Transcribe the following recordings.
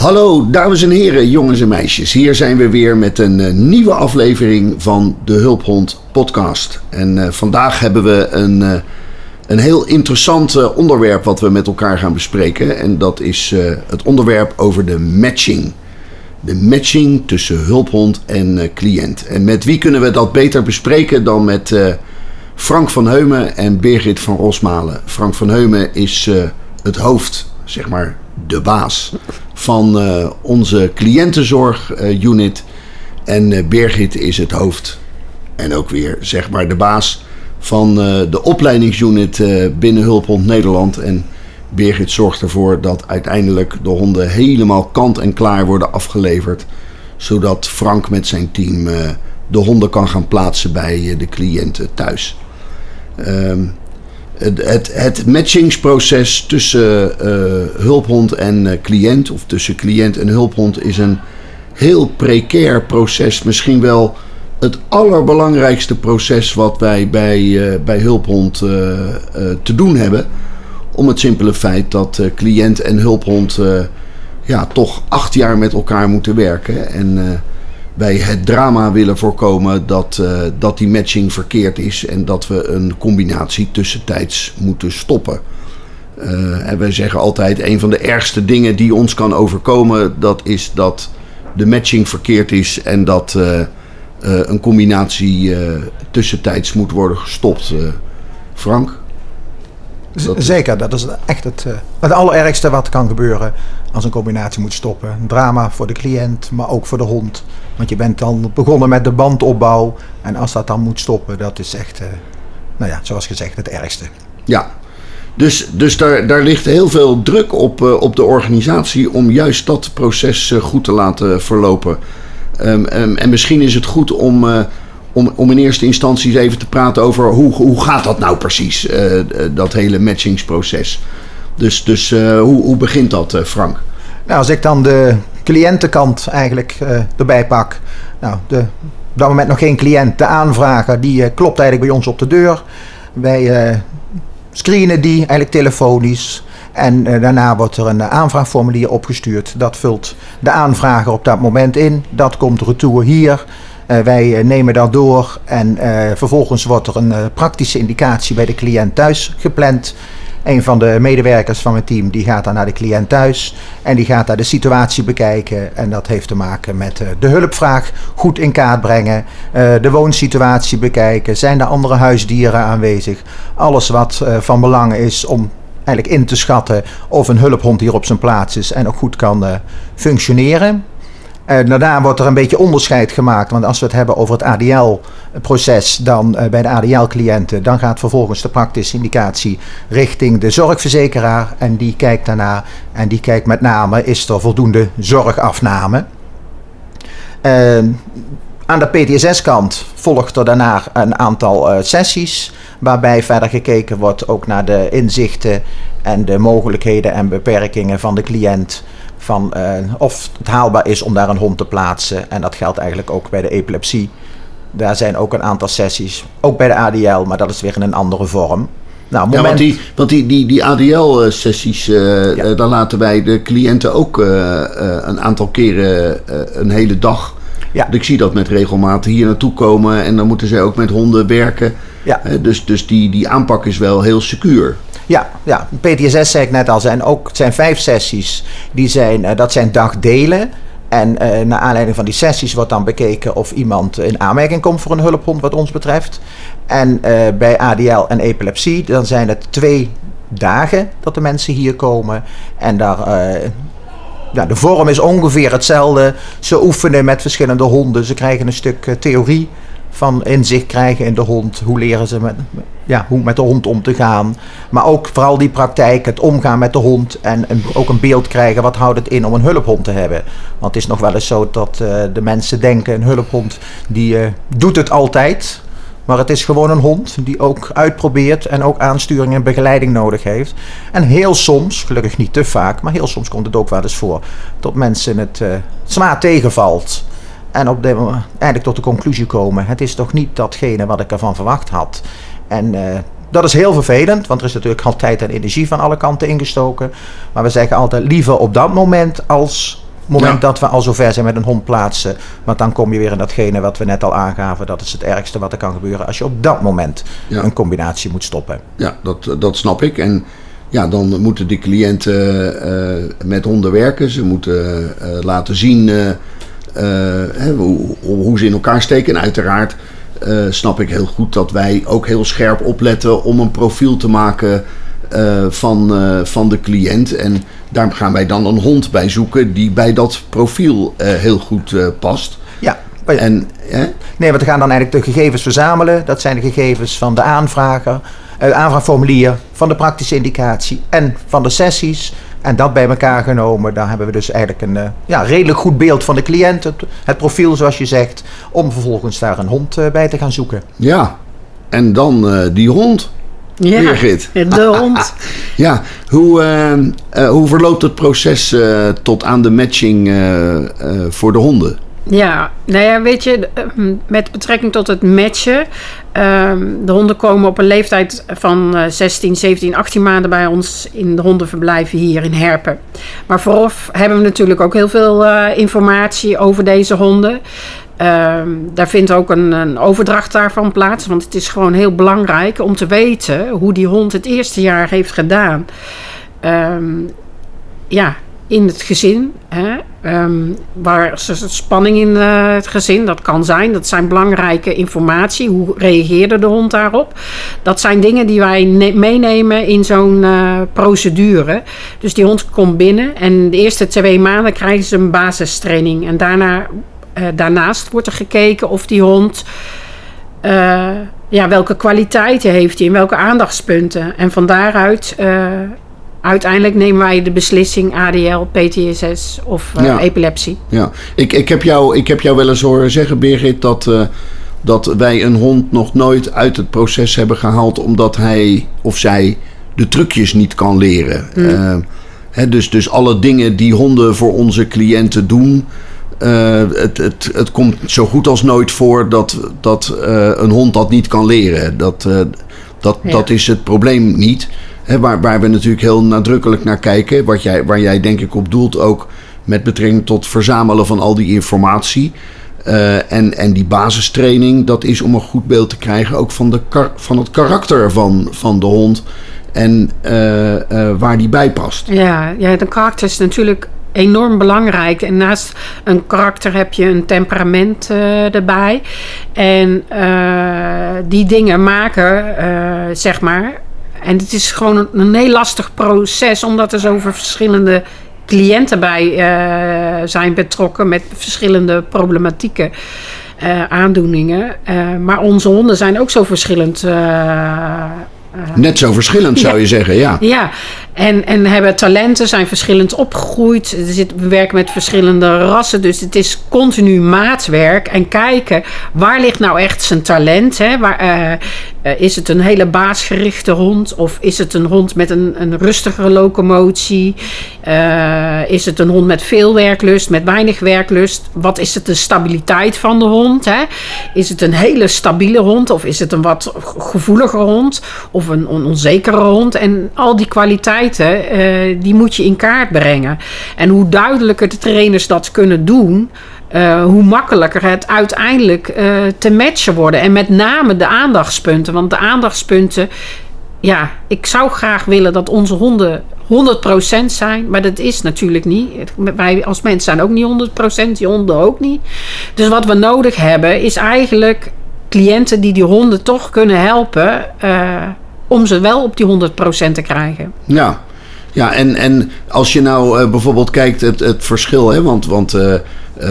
Hallo dames en heren, jongens en meisjes. Hier zijn we weer met een eh, nieuwe aflevering van de Hulphond podcast. En eh, vandaag hebben we een, eh, een heel interessant onderwerp wat we met elkaar gaan bespreken. En dat is het onderwerp over de matching. De matching tussen hulphond en cliënt. En met wie kunnen we dat beter bespreken dan met Frank van Heumen en Birgit van Rosmalen. Frank van Heumen is het hoofd, zeg maar de baas van eh, onze cliëntenzorg-unit. en eh, Birgit is het hoofd en ook weer zeg maar de baas van eh, de opleidingsunit eh, binnen Hulphond Nederland. En Birgit zorgt ervoor dat uiteindelijk de honden helemaal kant en klaar worden afgeleverd. Zodat Frank met zijn team eh, de honden kan gaan plaatsen bij eh, de cliënten thuis. Ehm, het, het, matchingsproces tussen eh, hulphond en eh, cliënt, of tussen cliënt en hulphond, is een heel precair proces. Misschien wel het allerbelangrijkste proces wat wij bij, eh, bij hulphond te doen hebben. Om het simpele feit dat cliënt en hulphond ja, toch acht jaar met elkaar moeten werken. En wij het drama willen voorkomen dat, eh, dat die matching verkeerd is en dat we een combinatie tussentijds moeten stoppen. Eh, en wij zeggen altijd, een van de ergste dingen die ons kan overkomen, dat is dat de matching verkeerd is en dat eh, een combinatie tussentijds moet worden gestopt. Frank? Dat Zeker, dat is echt het, eh, het allerergste wat kan gebeuren als een combinatie moet stoppen. Een drama voor de cliënt, maar ook voor de hond. Want je bent dan begonnen met de bandopbouw. En als dat dan moet stoppen, dat is echt, eh, nou ja, zoals gezegd, het ergste. Ja, dus, dus daar, daar ligt heel veel druk op, eh, op de organisatie om juist dat proces goed te laten verlopen. Ehm, ehm, en misschien is het goed om, om, om in eerste instantie even te praten over hoe, hoe gaat dat nou precies, eh, eh, dat hele matchingsproces. Dus, dus eh, hoe, hoe begint dat, Frank? Nou, als ik dan de cliëntenkant eigenlijk erbij pak. Nou, de, op dat moment nog geen cliënt. De aanvrager, die klopt eigenlijk bij ons op de deur. Wij screenen die eigenlijk telefonisch. En daarna wordt er een aanvraagformulier opgestuurd. Dat vult de aanvrager op dat moment in. Dat komt retour hier. Eh, wij eh, nemen dat door en eh, vervolgens wordt er een praktische indicatie bij de cliënt thuis gepland. Een van de medewerkers van mijn team die gaat dan naar de cliënt thuis en die gaat daar de situatie bekijken. En dat heeft te maken met de hulpvraag goed in kaart brengen, de woonsituatie bekijken, zijn er andere huisdieren aanwezig. Alles wat van belang is om eigenlijk in te schatten of een hulphond hier op zijn plaats is en ook goed kan functioneren. Eh, daarna wordt er een beetje onderscheid gemaakt. Want als we het hebben over het ADL-proces, dan eh, bij de ADL-cliënten, dan gaat vervolgens de praktische indicatie richting de zorgverzekeraar. En die kijkt daarna en die kijkt met name, is er voldoende zorgafname? Eh, aan de PTSS-kant volgt er daarna een aantal eh, sessies. Waarbij verder gekeken wordt ook naar de inzichten en de mogelijkheden en beperkingen van de cliënt. Van eh, of het haalbaar is om daar een hond te plaatsen. En dat geldt eigenlijk ook bij de epilepsie. Daar zijn ook een aantal sessies. Ook bij de ADL, maar dat is weer in een andere vorm. Nou, Ja, moment... want die, want die, die, die ADL-sessies, eh Ja. eh, daar laten wij de cliënten ook een aantal keren een hele dag. Ja. Ik zie dat met regelmaat hier naartoe komen en dan moeten ze ook met honden werken. Ja. Dus dus die, die aanpak is wel heel secuur. Ja, ja, PTSS zei ik net al, zijn ook, het zijn vijf sessies. Die zijn, eh, dat zijn dagdelen. En eh, naar aanleiding van die sessies wordt dan bekeken of iemand in aanmerking komt voor een hulphond wat ons betreft. En eh, bij ADL en epilepsie, dan zijn het twee dagen dat de mensen hier komen. En daar, ja, de vorm is ongeveer hetzelfde. Ze oefenen met verschillende honden. Ze krijgen een stuk theorie van inzicht krijgen in de hond. Hoe leren ze met, ja, hoe met de hond om te gaan. Maar ook vooral die praktijk, het omgaan met de hond. En ook een beeld krijgen, wat houdt het in om een hulphond te hebben. Want het is nog wel eens zo dat eh, de mensen denken, een hulphond die eh, doet het altijd. Maar het is gewoon een hond die ook uitprobeert en ook aansturing en begeleiding nodig heeft. En heel soms, gelukkig niet te vaak, maar heel soms komt het ook wel eens voor dat mensen het eh, zwaar tegenvalt. En op de, eigenlijk tot de conclusie komen: het is toch niet datgene wat ik ervan verwacht had. En eh, dat is heel vervelend, want er is natuurlijk al tijd en energie van alle kanten ingestoken. Maar we zeggen altijd liever op dat moment als moment Ja. dat we al zover zijn met een hond plaatsen. Want dan kom je weer in datgene wat we net al aangaven. Dat is het ergste wat er kan gebeuren als je op dat moment Ja. een combinatie moet stoppen. Ja, dat, dat snap ik. En ja, dan moeten de cliënten eh, met honden werken. Ze moeten eh, laten zien hè, hoe, hoe ze in elkaar steken. En uiteraard eh, snap ik heel goed dat wij ook heel scherp opletten om een profiel te maken eh, van, eh, van de cliënt. En daar gaan wij dan een hond bij zoeken die bij dat profiel eh, heel goed eh, past. Ja, En hè, nee, want we gaan dan eigenlijk de gegevens verzamelen. Dat zijn de gegevens van de aanvrager, aanvraagformulier, van de praktische indicatie en van de sessies. En dat bij elkaar genomen, dan hebben we dus eigenlijk een eh, ja, redelijk goed beeld van de cliënt. Het, het profiel, zoals je zegt, om vervolgens daar een hond eh, bij te gaan zoeken. ja, en dan eh, die hond. Ja, Birgit. de hond. Ja, hoe, eh, eh, hoe verloopt het proces eh, tot aan de matching eh, eh, voor de honden? Ja, nou ja, weet je, met betrekking tot het matchen. Ehm, de honden komen op een leeftijd van eh, 16, 17, 18 maanden bij ons in de hondenverblijven hier in Herpen. Maar vooraf hebben we natuurlijk ook heel veel eh, informatie over deze honden. Ehm, daar vindt ook een, een overdracht daarvan plaats. Want het is gewoon heel belangrijk om te weten hoe die hond het eerste jaar heeft gedaan. Ehm, ja, in het gezin. Hè? Ehm, waar spanning in eh, het gezin? Dat kan zijn. Dat zijn belangrijke informatie. Hoe reageerde de hond daarop? Dat zijn dingen die wij ne- meenemen in zo'n eh, procedure. Dus die hond komt binnen en de eerste twee maanden krijgen ze een basistraining. En daarna, eh, daarnaast wordt er gekeken of die hond. ja, welke kwaliteiten heeft hij en welke aandachtspunten. En van daaruit uiteindelijk nemen wij de beslissing ADL, PTSS of eh, Ja. epilepsie. Ja, ik, ik, heb jou, ik heb jou wel eens horen zeggen, Birgit, dat, eh, dat wij een hond nog nooit uit het proces hebben gehaald omdat hij of zij de trucjes niet kan leren. Eh, hè, dus, dus alle dingen die honden voor onze cliënten doen. eh, het, het, het komt zo goed als nooit voor dat, dat eh, een hond dat niet kan leren. Dat, eh, dat, Ja. dat is het probleem niet. Waar, waar we natuurlijk heel nadrukkelijk naar kijken. Wat jij, waar jij denk ik op doelt ook met betrekking tot verzamelen van al die informatie. Eh, en, en die basistraining, dat is om een goed beeld te krijgen ook van, de van het karakter van, van de hond. En eh, eh, waar die bij past. Ja, ja, de karakter is natuurlijk enorm belangrijk. En naast een karakter heb je een temperament erbij. En die dingen maken, zeg maar. En het is gewoon een, een heel lastig proces, omdat er zoveel verschillende cliënten bij eh, zijn betrokken met verschillende problematieken. eh, aandoeningen. Eh, maar onze honden zijn ook zo verschillend. Net zo verschillend zou Ja. je zeggen, ja. ja, en, en hebben talenten, zijn verschillend opgegroeid. We werken met verschillende rassen, dus het is continu maatwerk. En kijken, waar ligt nou echt zijn talent? Hè? Waar, eh, eh, is het een hele baasgerichte hond? Of is het een hond met een, een rustigere locomotie? Eh, is het een hond met veel werklust, met weinig werklust? Wat is het de stabiliteit van de hond? Hè? Is het een hele stabiele hond? Of is het een wat gevoeliger hond? Of een on- onzekere hond? En al die kwaliteiten, eh, die moet je in kaart brengen. En hoe duidelijker de trainers dat kunnen doen... eh, hoe makkelijker het uiteindelijk eh, te matchen worden. En met name de aandachtspunten. Want de aandachtspunten ja, ik zou graag willen dat onze honden 100% zijn, maar dat is natuurlijk niet. Wij als mensen zijn ook niet 100%, die honden ook niet. Dus wat we nodig hebben is eigenlijk cliënten die die honden toch kunnen helpen om ze wel op die 100% te krijgen. Ja, ja en, en als je nou eh, bijvoorbeeld kijkt het, het verschil, hè, want, want eh, eh,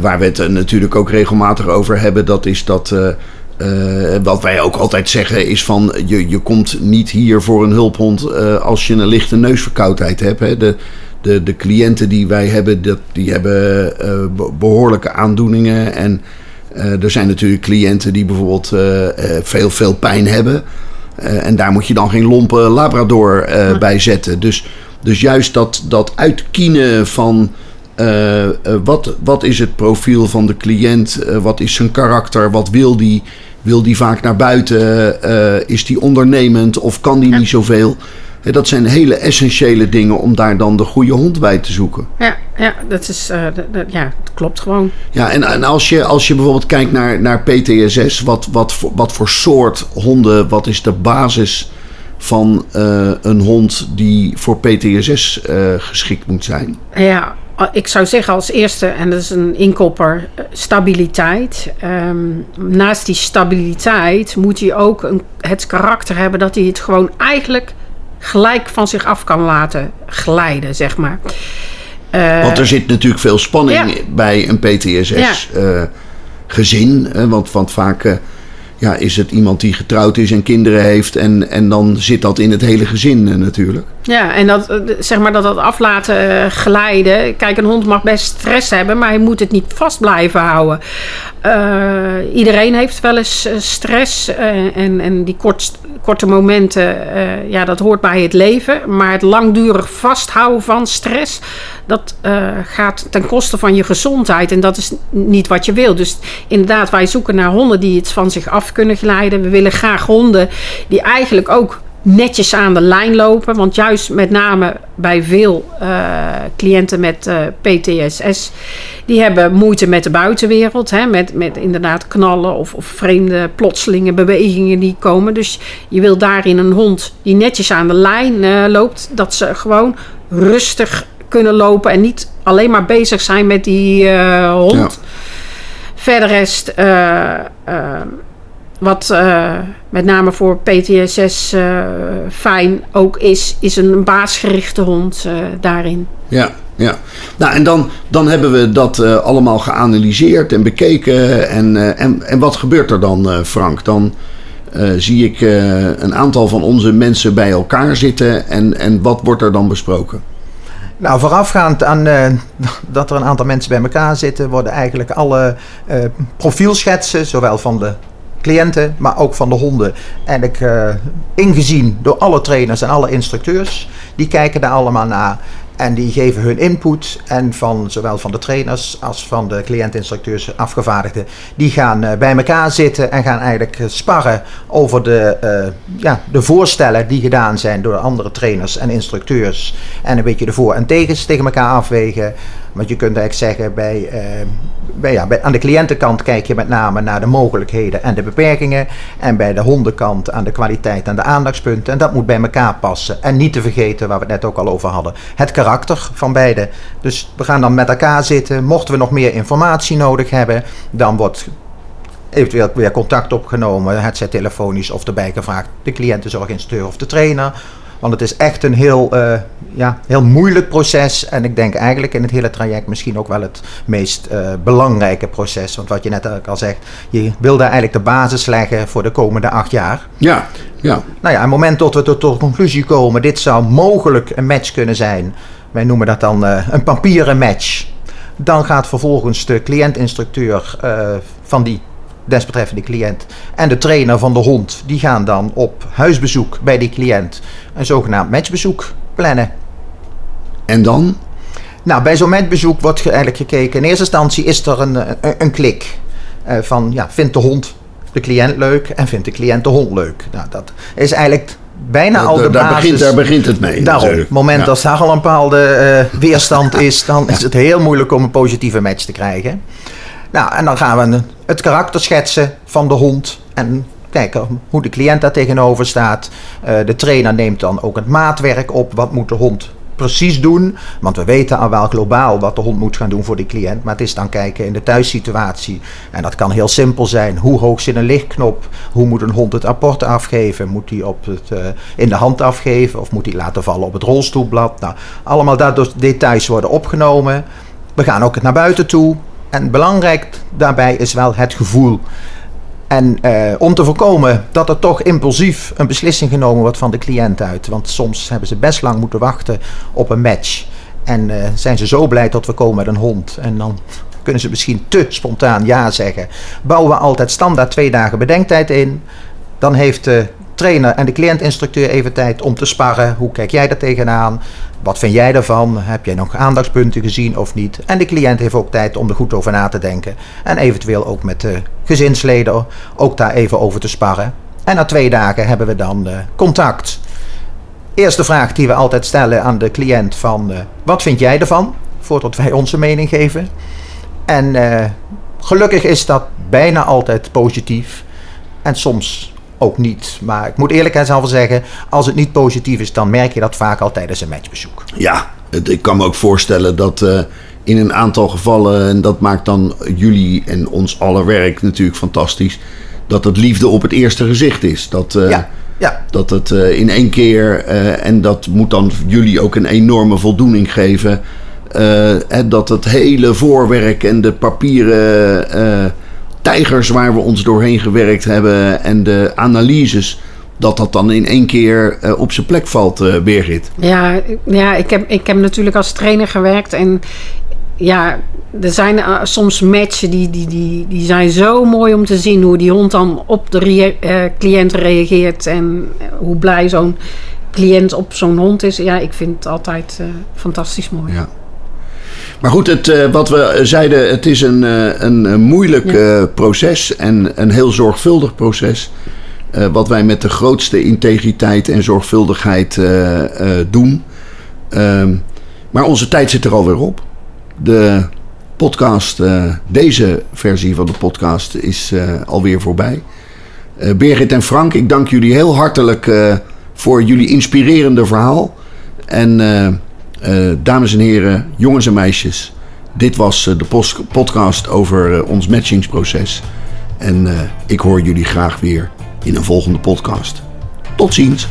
waar we het natuurlijk ook regelmatig over hebben, dat is dat. wat wij ook altijd zeggen is van je, je komt niet hier voor een hulphond als je een lichte neusverkoudheid hebt. Hè. De, de, de cliënten die wij hebben, dat, die hebben eh, be- behoorlijke aandoeningen. En er zijn natuurlijk cliënten die bijvoorbeeld veel, veel pijn hebben. Eh, en daar moet je dan geen lompe labrador eh, bij zetten. Dus, dus juist dat, dat uitkienen van eh, wat, wat is het profiel van de cliënt, wat is zijn karakter, wat wil die, wil die vaak naar buiten, is die ondernemend of kan die niet zoveel. Dat zijn hele essentiële dingen om daar dan de goede hond bij te zoeken. Ja, ja, dat is, eh, dat- ja, het klopt gewoon. Ja, en, en als, je, als je bijvoorbeeld kijkt naar, naar PTSS, wat, wat, voor, wat voor soort honden, wat is de basis van eh, een hond die voor PTSS eh, geschikt moet zijn? Ja, ik zou zeggen als eerste, en dat is een inkopper, stabiliteit. Ehm, naast die stabiliteit moet hij ook een, het karakter hebben dat hij het gewoon eigenlijk gelijk van zich af kan laten glijden, zeg maar. Eh, Want er zit natuurlijk veel spanning Ja. bij een PTSS-gezin. want, want vaak eh, ja, is het iemand die getrouwd is en kinderen heeft. En, en dan zit dat in het hele gezin eh, natuurlijk. Ja, en dat, eh, zeg maar dat dat af laten eh, glijden. Kijk, een hond mag best stress hebben, maar hij moet het niet vast blijven houden. Eh, iedereen heeft wel eens stress en, en die kort, korte momenten, ja, dat hoort bij het leven. Maar het langdurig vasthouden van stress, dat gaat ten koste van je gezondheid. En dat is niet wat je wil. Dus inderdaad, wij zoeken naar honden die het van zich af kunnen glijden. We willen graag honden die eigenlijk ook netjes aan de lijn lopen. Want juist met name bij veel eh, cliënten met eh, PTSS, die hebben moeite met de buitenwereld. Hè, met, met inderdaad knallen of, of vreemde plotselinge bewegingen die komen. Dus je wil daarin een hond die netjes aan de lijn eh, loopt. Dat ze gewoon rustig kunnen lopen en niet alleen maar bezig zijn met die hond. Ja. Verder rest, wat eh, met name voor PTSS eh, fijn ook is, is een baasgerichte hond eh, daarin. Ja, ja. Nou, en dan, dan hebben we dat eh, allemaal geanalyseerd en bekeken. En, eh, en, en wat gebeurt er dan, eh, Frank? Dan eh, zie ik eh, een aantal van onze mensen bij elkaar zitten. En, en wat wordt er dan besproken? Nou, voorafgaand aan eh, dat er een aantal mensen bij elkaar zitten, worden eigenlijk alle eh, profielschetsen, zowel van de cliënten, maar ook van de honden, eigenlijk eh, ingezien door alle trainers en alle instructeurs. Die kijken daar allemaal naar en die geven hun input. En van zowel van de trainers als van de cliëntinstructeurs, afgevaardigden, die gaan eh, bij elkaar zitten en gaan eigenlijk eh, sparren over de, ja, de voorstellen die gedaan zijn door de andere trainers en instructeurs. En een beetje de voor- en tegens tegen elkaar afwegen. Want je kunt eigenlijk zeggen, bij, ja, bij, aan de cliëntenkant kijk je met name naar de mogelijkheden en de beperkingen. En bij de hondenkant aan de kwaliteit en de aandachtspunten. En dat moet bij elkaar passen. En niet te vergeten, waar we het net ook al over hadden, het karakter van beide. Dus we gaan dan met elkaar zitten. Mochten we nog meer informatie nodig hebben, dan wordt eventueel weer contact opgenomen. Het zij telefonisch of erbij gevraagd de cliëntenzorginstructeur of de trainer. Want het is echt een heel, eh, ja, heel moeilijk proces. En ik denk eigenlijk in het hele traject misschien ook wel het meest eh, belangrijke proces. Want wat je net ook al zegt, je wil daar eigenlijk de basis leggen voor de komende acht jaar. Ja, ja. Nou ja, op het moment dat we tot de conclusie komen, dit zou mogelijk een match kunnen zijn. Wij noemen dat dan eh, een papieren match. Dan gaat vervolgens de cliëntinstructeur van die desbetreffende cliënt en de trainer van de hond, die gaan dan op huisbezoek bij die cliënt een zogenaamd matchbezoek plannen. En dan? Nou, bij zo'n matchbezoek wordt ge- eigenlijk gekeken. In eerste instantie is er een, een, een klik eh, van ja, vindt de hond de cliënt leuk en vindt de cliënt de hond leuk. Nou, dat is eigenlijk bijna al de daar, daar basis. begint, daar begint het mee. Daarom, op het moment Ja. dat daar al een bepaalde eh, weerstand is, dan is het heel moeilijk om een positieve match te krijgen. Nou, en dan gaan we een- het karakter schetsen van de hond en kijken hoe de cliënt daar tegenover staat. Eh, de trainer neemt dan ook het maatwerk op. Wat moet de hond precies doen? Want we weten al wel globaal wat de hond moet gaan doen voor die cliënt. Maar het is dan kijken in de thuissituatie. En dat kan heel simpel zijn. Hoe hoog zit een lichtknop? Hoe moet een hond het apport afgeven? Moet hij op het, eh, in de hand afgeven? Of moet hij laten vallen op het rolstoelblad? Nou, allemaal dus details worden opgenomen. We gaan ook naar buiten toe. En belangrijk daarbij is wel het gevoel. En eh, om te voorkomen dat er toch impulsief een beslissing genomen wordt van de cliënt uit. Want soms hebben ze best lang moeten wachten op een match. En eh, zijn ze zo blij dat we komen met een hond. En dan kunnen ze misschien te spontaan ja zeggen. Bouwen we altijd standaard twee dagen bedenktijd in. Dan heeft de trainer en de cliëntinstructeur even tijd om te sparren. Hoe kijk jij daar tegenaan? Wat vind jij daarvan? Heb jij nog aandachtspunten gezien of niet? En de cliënt heeft ook tijd om er goed over na te denken. En eventueel ook met de gezinsleden ook daar even over te sparren. En na twee dagen hebben we dan eh, contact. eerste vraag die we altijd stellen aan de cliënt van... eh, wat vind jij ervan? Voordat wij onze mening geven. En eh, gelukkig is dat bijna altijd positief. En soms ook niet. Maar ik moet eerlijkheidshalve zeggen... als het niet positief is, dan merk je dat vaak al tijdens een matchbezoek. Ja, het- ik kan me ook voorstellen dat eh, in een aantal gevallen, en dat maakt dan jullie en ons aller werk natuurlijk fantastisch, dat het liefde op het eerste gezicht is. Dat, eh, Ja, ja. dat het eh, in één keer, en dat moet dan jullie ook een enorme voldoening geven, hè, dat het hele voorwerk en de papieren tijgers waar we ons doorheen gewerkt hebben en de analyses, dat dat dan in één keer eh, op zijn plek valt, Birgit. Ja, ja ik, heb, ik heb natuurlijk als trainer gewerkt. En ja, er zijn eh, soms matchen die, die, die, die zijn zo mooi om te zien. Hoe die hond dan op de cliënt reageert. En hoe blij zo'n cliënt op zo'n hond is. Ja, ik vind het altijd fantastisch mooi. Ja. Maar goed, het, eh, wat we zeiden, het is een, eh, een, moeilijk Ja. eh, proces en een heel zorgvuldig proces. wat wij met de grootste integriteit en zorgvuldigheid doen. Ehm, maar onze tijd zit er alweer op. De podcast, deze versie van de podcast, is alweer voorbij. Birgit en Frank, ik dank jullie heel hartelijk voor jullie inspirerende verhaal. En eh, dames en heren, jongens en meisjes, dit was eh, de podcast over eh, ons matchingsproces. En ik hoor jullie graag weer in een volgende podcast. Tot ziens.